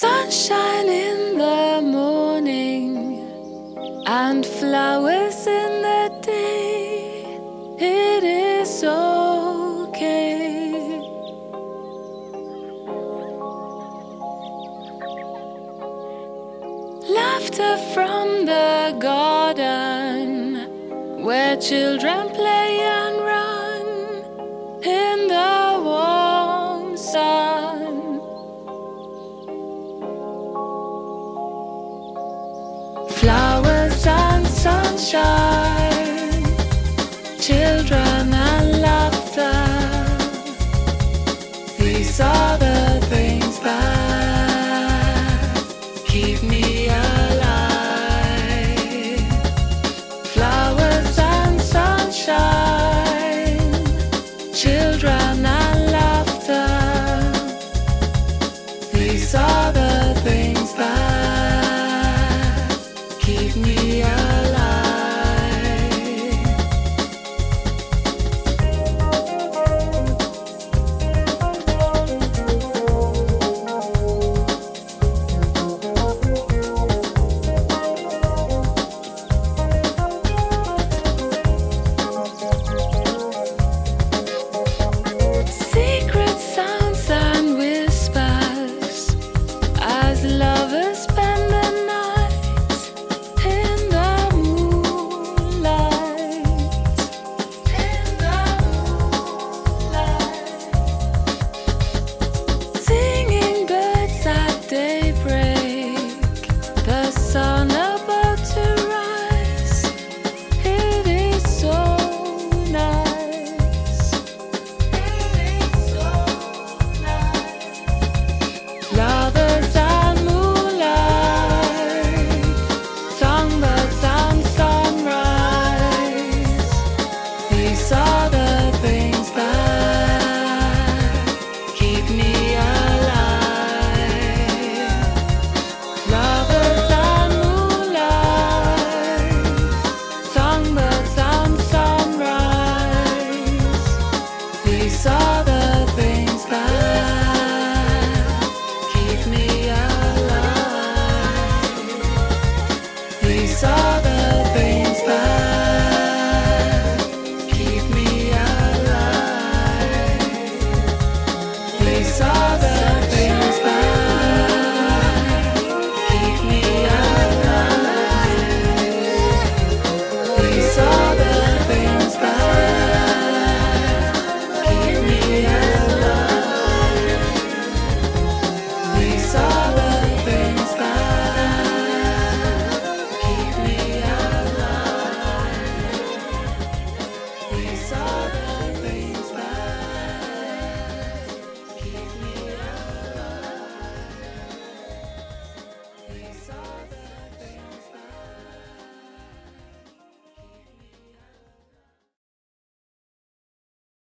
Sunshine in the morning and flowers in the day. It is okay. Laughter from the garden where children play sunshine, children and laughter. These are the things that keep me alive. Flowers and sunshine, children and laughter. These are the things that keep me alive. saw the